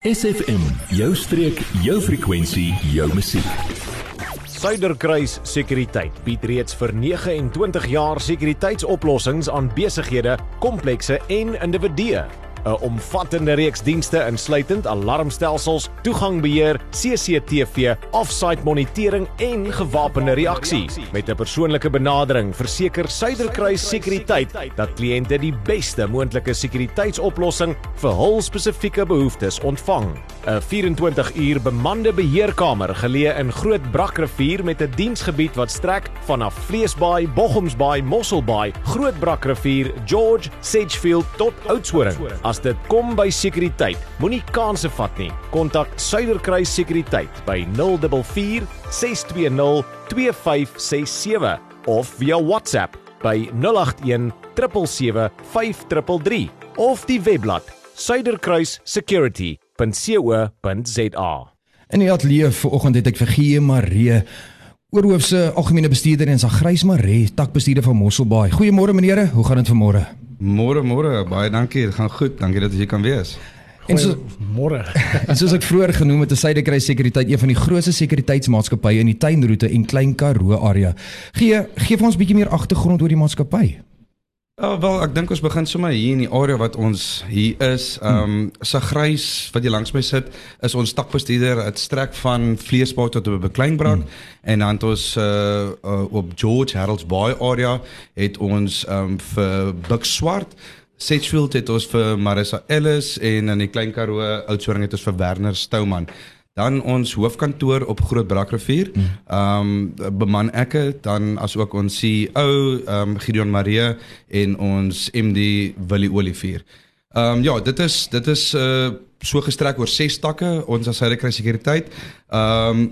SFM, jou streek, jou frekwensie, jou musiek. Suiderkruis Sekuriteit bied reeds vir 29 jaar sekuriteitsoplossings aan besighede, komplekse en individue. 'n omvattende reeks dienste insluitend alarmstelsels, toegangbeheer, CCTV, offsite monitering en gewapende reaksie. Met 'n persoonlike benadering verseker Suiderkruis Sekuriteit dat kliënte die beste moontlike sekuriteitsoplossing vir hul spesifieke behoeftes ontvang. 'n 24-uur bemande beheerkamer geleë in Groot Brakrivier met 'n diensgebied wat strek vanaf Vleesbaai, Bochumsbaai, Mosselbaai, Groot Brakrivier, George, Sedgefield tot Oudtshoorn. As dit kom by sekuriteit, moenie kansse vat nie. Kontak Suiderkruis Sekuriteit by 044 620 2567 of via WhatsApp by 081 777 5333 of die webblad suiderkruissecurity.co.za. In die ateljee vanoggend het ek vir Gie Maree Oorhoofse algemene bestuurder en Sagrys Maree takbestuurder van Mosselbaai. Goeiemôre menere, hoe gaan dit vanmôre? Môre môre, baie dankie. Dit gaan goed. Dankie dat jy kan wees. En so môre. en soos ek vroeër genoem het, is Suiderkruis Sekuriteit een van die grootste sekuriteitsmaatskappye in die tuinroete en Klein Karoo area. Gee gee vir ons 'n bietjie meer agtergrond oor die maatskappy. Ja, wel, ek dink ons begin sommer hier in die area wat ons hier is. Ehm um, Sagrys wat hier langs my sit, is ons takbestuurder. Dit strek van Vleesbaai tot op Bekleinbrand hmm. en dan het ons uh, uh op George Harold's Bay area het ons ehm um, vir Buk Swart Sedgefield het ons vir Marissa Ellis en in die Klein Karoo Oudtshoorn het ons vir Werner Stouman dan ons hoofkantoor op Groot Brakrivier. Mm. Ehm um, beman ek dan as ook ons CEO ehm um, Gideon Marie en ons MD Willie Olivier. Ehm um, ja, dit is dit is uh so gestrek oor 6 takke ons as Suiderkruis Sekuriteit. Ehm um,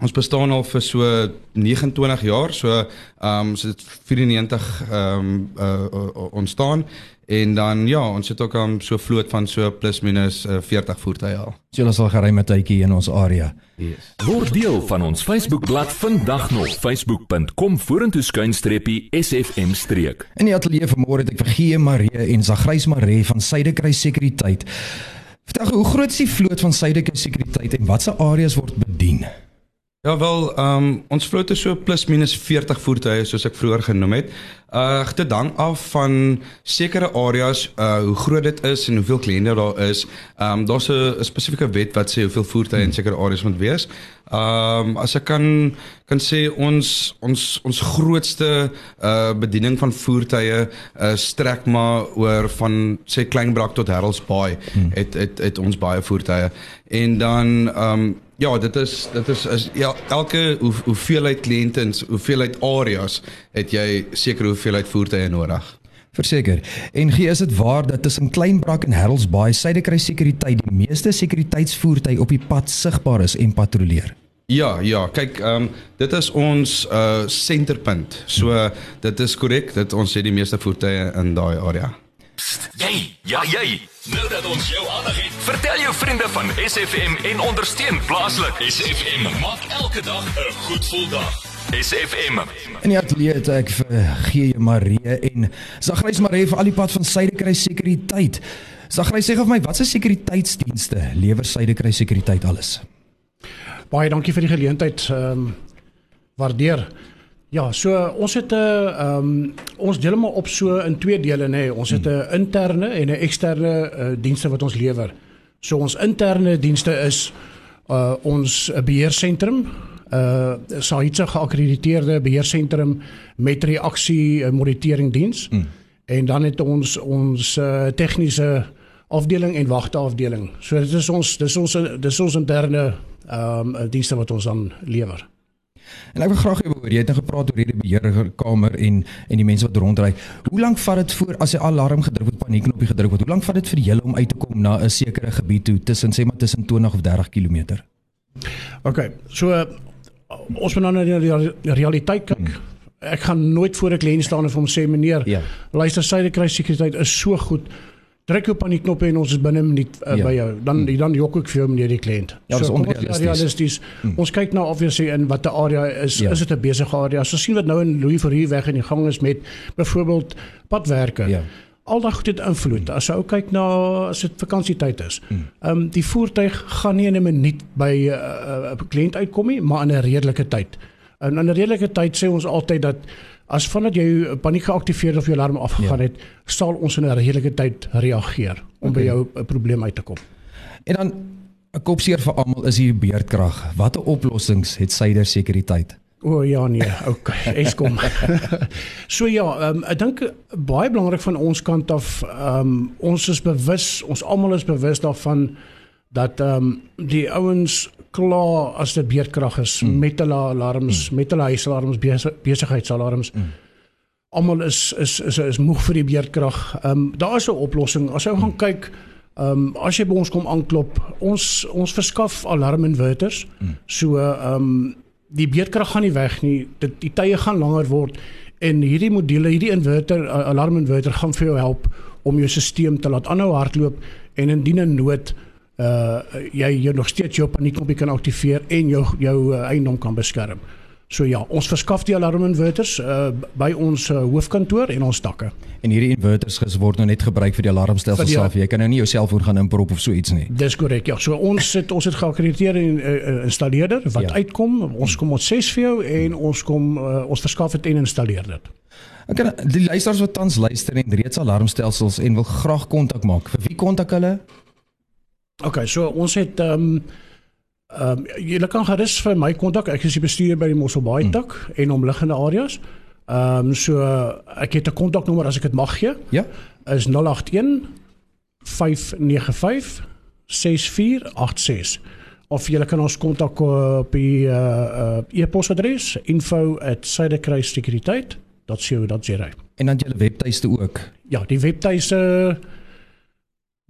ons bestaan al vir so 29 jaar, so ehm um, so dit 94 ehm um, uh, ontstaan En dan ja, ons het ook 'n so vloot van so plus minus uh, 40 voertuie al. So ons sal gery met tydjie in ons area. Yes. Word deel van ons Facebookblad vandag nog facebook.com vorentoe skuinstreepie sfm streek. In die ateljee vanmôre het ek vir Gie Marie en Sagrys Marie van Suidekruis Sekuriteit. Vertel hoe groot is die vloot van Suidekruis Sekuriteit en watse areas word bedien? Ja wel, ehm um, ons vloot is so plus minus 40 voertuie soos ek vroeër genoem het. Uh dit hang af van sekere areas uh hoe groot dit is en hoeveel kliënte daar is. Ehm um, daar's 'n spesifieke wet wat sê hoeveel voertuie in sekere areas moet wees. Ehm um, as ek kan kan sê ons ons ons grootste uh bediening van voertuie uh strek maar oor van sê Kleinbrak tot Harold's Bay. Hmm. Het het het ons baie voertuie. En dan ehm um, Ja, dit is dit is is ja, elke hoe, hoeveelheid kliënte en hoeveelheid areas het jy seker hoeveelheid voertuie nodig. Verseker. En gee is dit waar dat tussen Kleinbrak en Harold's Bay Suidekruis Sekuriteit die meeste sekuriteitsvoertuie op die pad sigbaar is en patrolleer. Ja, ja, kyk, ehm um, dit is ons uh senterpunt. So dit is korrek dat ons het die meeste voertuie in daai area. Jy, ja jy. Nou dat ons jou aandag het, vertel jou vriende van SFM en ondersteun plaaslik. SFM maak elke dag 'n goed gevoel dag. SFM. In die ateljee het ek vir G. Marie en Sagrys Marie vir al die pad van Suidekruis Sekuriteit. Sagrys sê gou vir my, watse sekuriteitsdienste lewer Suidekruis Sekuriteit alles? Baie dankie vir die geleentheid. Ehm um, waardeer. Ja, so ons het 'n ehm um, ons deel hom op so in twee dele nê. Nee. Ons het 'n hmm. interne en 'n eksterne uh, dienste wat ons lewer. So ons interne dienste is uh ons beheersentrum, uh SAICA geakkrediteerde beheersentrum met reaksie uh, monitoringdiens. Hmm. En dan het ons ons uh, tegniese afdeling en wagteafdeling. So dit is ons dis ons dis ons interne ehm um, dienste wat ons aan lewer. En ek wil graag hê oor jy het nou gepraat oor hierdie beheerkamer en en die mense wat rondry. Hoe lank vat dit voor as 'n alarm gedruk word, paniekknopie gedruk word? Hoe lank vat dit vir julle om uit te kom na 'n sekere gebied toe tussen sê maar tussen 20 of 30 km? OK. So uh, ons moet nou na die realiteit kyk. Hmm. Ek gaan nooit voor 'n kliënt staan en vir hom sê meneer, ja. luister syde kry sekuriteit is so goed druk op aan die knoppe en ons is binne 'n minuut uh, ja. by jou. Dan mm. dan jok ek vir jou meneer die kliënt. Ja, so, onrealisties. realisties. Mm. Ons kyk nou obviously in watter area is ja. is dit 'n besige area. So sien wat nou in Louis Verhuur weg in die gang is met byvoorbeeld padwerke. Ja. al daai goed het invloed. As jy ou kyk na as dit vakansietyd is. Ehm um, die voertuig gaan nie in 'n minuut by 'n uh, uh, kliënt uitkom nie, maar in 'n redelike tyd. En in 'n redelike tyd sê ons altyd dat as vandat jy paniek geaktiveer of jou alarm afgegaan ja. het, sal ons in 'n redelike tyd reageer om okay. by jou 'n probleem uit te kom. En dan 'n kopseer vir almal is hier beerdkrag. Watter oplossings het Suider Sekuriteit? O oh, ja nee, okay, Eskom. so ja, um, ek dink baie belangrik van ons kant af, um, ons is bewus, ons almal is bewus daarvan dat ehm um, die ouens klaar as dit beerdkrag is mm. met hulle alarms, mm. met hulle huisalarms, besigheidsalarms. Mm. Almal is is is is moeg vir die beerdkrag. Ehm um, daar is 'n oplossing. As jy gaan kyk, ehm um, as jy by ons kom aanklop, ons ons verskaf alarminverters. Mm. So ehm um, die beerdkrag gaan nie weg nie. Dit die tye gaan langer word en hierdie module, hierdie inverter, alarminverter gaan vir jou help om jou stelsel te laat aanhou hardloop en indien 'n nood uh jy jy nog steeds jou paniekknopie kan aktiveer en jou jou uh, eiendom kan beskerm. So ja, ons verskaf die alarminverters uh by ons uh, hoofkantoor en ons takke. En hierdie inverters word nou net gebruik vir die alarmstelsel self. Jy kan nou nie jou selfoon gaan inprop of so iets nie. Dis korrek. Ja, so ons het ons het geakkrediteerde uh, installeerder wat ja. uitkom. Ons kom ons ses vir jou en ons kom uh, ons verskaf dit en installeer dit. Ek kan die luisteraars wat tans luister en reeds alarmstelsels en wil graag kontak maak. Vir wie kontak hulle? OK, so ons het ehm um, ehm um, julle kan gerus vir my kontak. Ek is die bestuurder by die Mosselbaai hmm. tak hmm. en omliggende areas. Ehm um, so ek het 'n kontaknommer as ek dit mag gee. Ja. Is 081 595 6486 of jy kan ons kontak op die uh, uh, e-posadres info@suiderkruissekuriteit.co.za. En dan julle webtuiste ook. Ja, die webtuiste uh,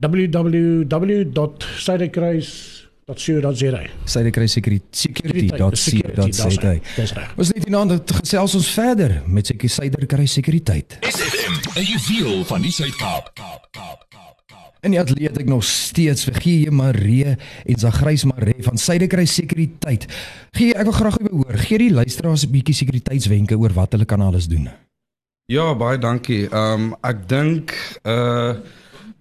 www.suiderkruis.co.za. Suiderkruissekuriteit.co.za. Ons net hierna dat gesels ons verder met seker Suiderkruissekuriteit. SFM, 'n juweel van die Suid-Kaap. Kaap, Kaap, Kaap. En die atleet ek nog steeds vir Gee Maree en Zagrys Maree van Suiderkruis Sekuriteit. Gee ek wil graag hoor, gee die luisteraars 'n bietjie sekuriteitswenke oor wat hulle kan alles doen. Ja, baie dankie. Ehm um, ek dink uh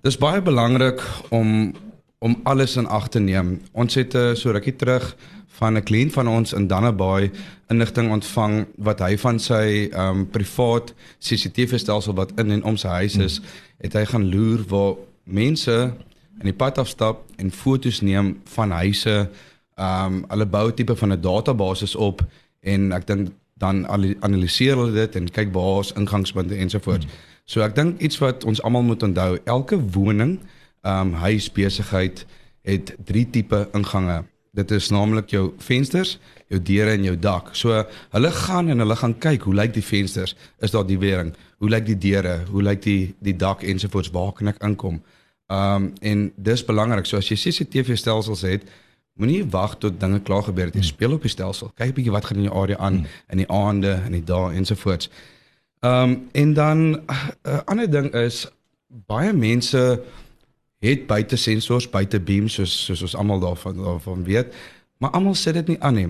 Dis baie belangrik om om alles in ag te neem. Ons het uh, so rukkie terug van 'n kliënt van ons in Dannebaai inligting ontvang wat hy van sy um privaat CCTV stelsel wat in en om sy huis is, hmm. het hy gaan loer waar mense in die pad afstap en foto's neem van huise. Um hulle bou tipe van 'n database op en ek dink dan analiseer hulle dit en kyk waar is ingangspunte ensovoorts. Hmm. So ek dink iets wat ons almal moet onthou, elke woning, ehm um, huis besigheid het drie tipe ingange. Dit is naamlik jou vensters, jou deure en jou dak. So hulle gaan en hulle gaan kyk hoe lyk die vensters? Is daar die wering? Hoe lyk die deure? Hoe lyk die die dak ensovoorts? Waar kan ek inkom? Ehm um, en dis belangrik. So as jy CCTV stelsels het, moenie wag tot dinge klaar gebeur het. Jy hmm. speel op die stelsel. Kyk 'n bietjie wat gaan in die area aan hmm. in die aande en die dae ensovoorts. Ehm um, en dan 'n uh, ander ding is baie mense het buite sensors, buite beams soos soos ons almal daarvan daarvan weet, maar almal sit dit nie aan nie.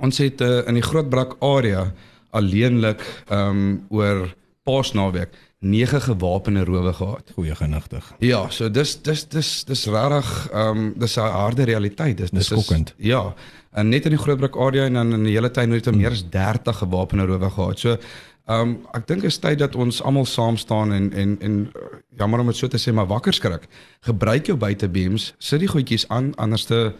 Ons het uh, in die Grootbrak area alleenlik ehm um, oor Paasnaweek 9 gewapende rowe gehad. Goeie genigtig. Ja, so dis dis dis dis regtig ehm um, dis 'n harde realiteit. Dis dis skokkend. Ja. En net in die Grootbrak area en dan in die hele tyd het ons meer as 30 gewapende rowe gehad. So Ehm um, ek dink is tyd dat ons almal saam staan en en en uh, jammer om dit so te sê maar wakker skrik. Gebruik jou buitebeams, sit die goedjies aan anderste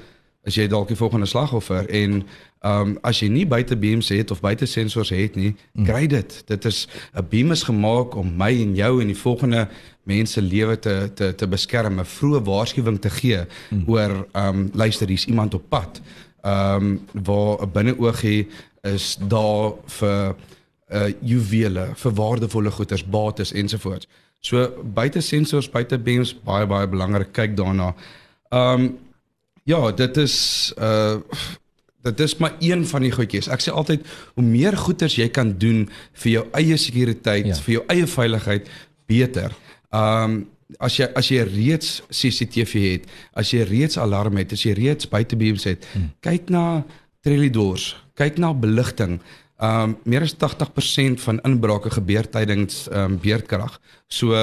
as jy dalk die volgende slagoffer en ehm um, as jy nie buitebeams het of buite sensors het nie, mm. kry dit. Dit is 'n beam is gemaak om my en jou en die volgende mense lewe te te te beskerm, 'n vroeë waarskuwing te gee mm. oor ehm um, luister, hier's iemand op pad. Ehm um, waar 'n binneoogie is daar vir uh juwele, vir waardevolle goederes, bates ensovoorts. So buite sensors, buite beams baie baie belangrik kyk daarna. Um ja, dit is uh dit is maar een van die goedjies. Ek sê altyd hoe meer goederes jy kan doen vir jou eie sekuriteit, ja. vir jou eie veiligheid, beter. Um as jy as jy reeds CCTV het, as jy reeds alarm het, as jy reeds buite beams het, hmm. kyk na trellidoors, kyk na beligting. Um meer as 80% van inbrake gebeur tydens um beerdkrag. So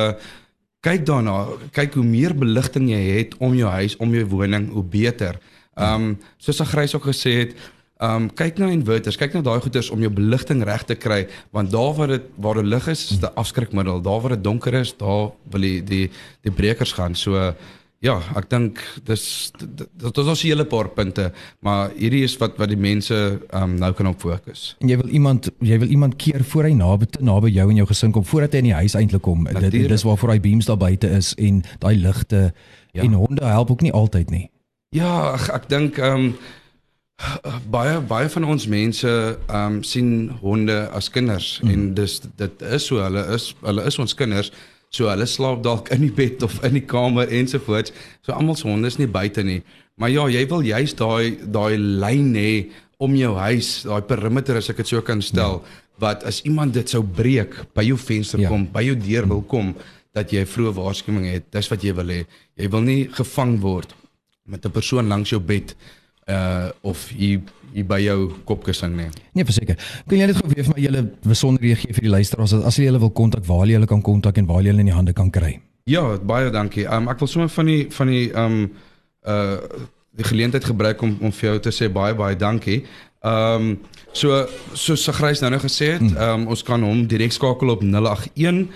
kyk daarna, kyk hoe meer beligting jy het om jou huis, om jou woning, hoe beter. Ehm um, soos Agrys ook gesê het, ehm um, kyk na inverters, kyk na daai goeders om jou beligting reg te kry, want daar waar dit waar die lig is, is dit 'n afskrikmiddel. Daar waar dit donker is, daar wil die die die brekers gaan. So Ja, ek dink dis dit is ons hele paar punte, maar hierdie is wat wat die mense um, nou kan op fokus. En jy wil iemand jy wil iemand keer voor hy naby te naby jou en jou gesin kom voordat hy in die huis eintlik kom. Dit dis waarvoor hy beams daar buite is en daai ligte ja. en honde help ook nie altyd nie. Ja, ek, ek dink ehm um, baie baie van ons mense ehm um, sien honde as kinders mm. en dis dit is so hulle is hulle is ons kinders. So hulle slaap dalk in die bed of in die kamer ensovoorts. So almal se honde is nie buite nie. Maar ja, jy wil juist daai daai lyn hê om jou huis, daai perimeter as ek dit so kan stel, ja. wat as iemand dit sou breek by jou venster ja. kom, by jou deur wil kom, dat jy vroeë waarskuwing het. Dis wat jy wil hê. Jy wil nie gevang word met 'n persoon langs jou bed uh of hier hier by jou kopkussing nie. Nee, verseker. Kan jy net gou weer vir my julle besonderhede gee vir die luisteraars as jy hulle wil kontak, waar jy hulle kan kontak en waar jy hulle in die hande kan kry? Ja, baie dankie. Um ek wil sommer van die van die um uh die geleentheid gebruik om om vir jou te sê baie baie dankie. Um so so Sagrys nou nou gesê het, um ons kan hom direk skakel op 081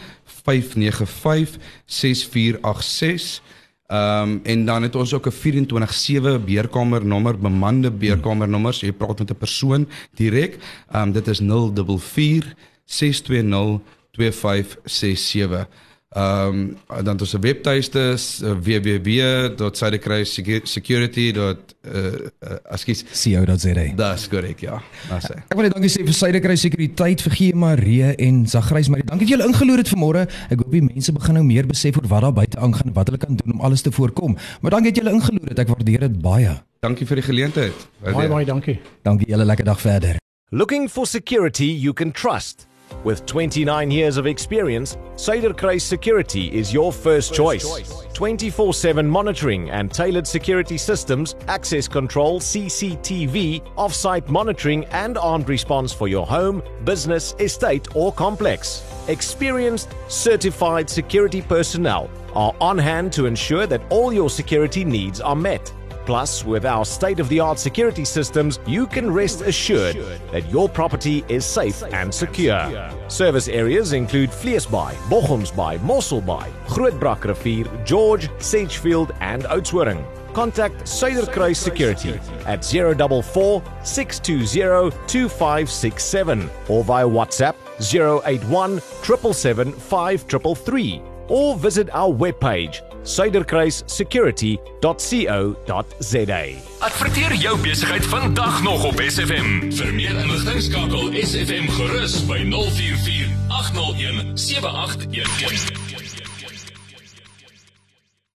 595 6486 Ehm um, en dan het ons ook 'n 24/7 beerkamer nommer, bemande beerkamer nommer. So jy praat met 'n persoon direk. Ehm um, dit is 044 620 2567. Ehm um, dan ons webtuiste is uh, www.suiderkruissecurity.co.za. Dis korrek, ja. Dis. Ek wil net dankie sê vir Suiderkruis Sekuriteit vir Gie Marie en Zagrys Marie. Dankie dat julle ingeloer het vanmôre. Ek hoop die mense begin nou meer besef oor wat daar buite aangaan en wat hulle kan doen om alles te voorkom. Maar dankie dat julle ingeloer het. Ek waardeer dit baie. Dankie vir die geleentheid. Baie baie dankie. Dankie julle lekker dag verder. Looking for security you can trust. With 29 years of experience, Suiderkruis Security is your first, choice. 24 7 monitoring and tailored security systems, access control, CCTV, off site monitoring, and armed response for your home, business, estate, or complex. Experienced, certified security personnel are on hand to ensure that all your security needs are met. Plus, with our state of the art security systems, you can rest assured that your property is safe and secure. Service areas include Vleesbaai, Bochumsbaai, Mosselbaai, Grootbrakrivier, George, Sagefield, and Oudtshoorn. Contact Suiderkruis Security at 044 620 2567 or via WhatsApp 081 777 5333 or visit our webpage suiderkruissecurity.co.za. Adverteer jou besigheid vandag nog op SFM. Vir meer inligting skakel SFM gerus by 044 801 7811.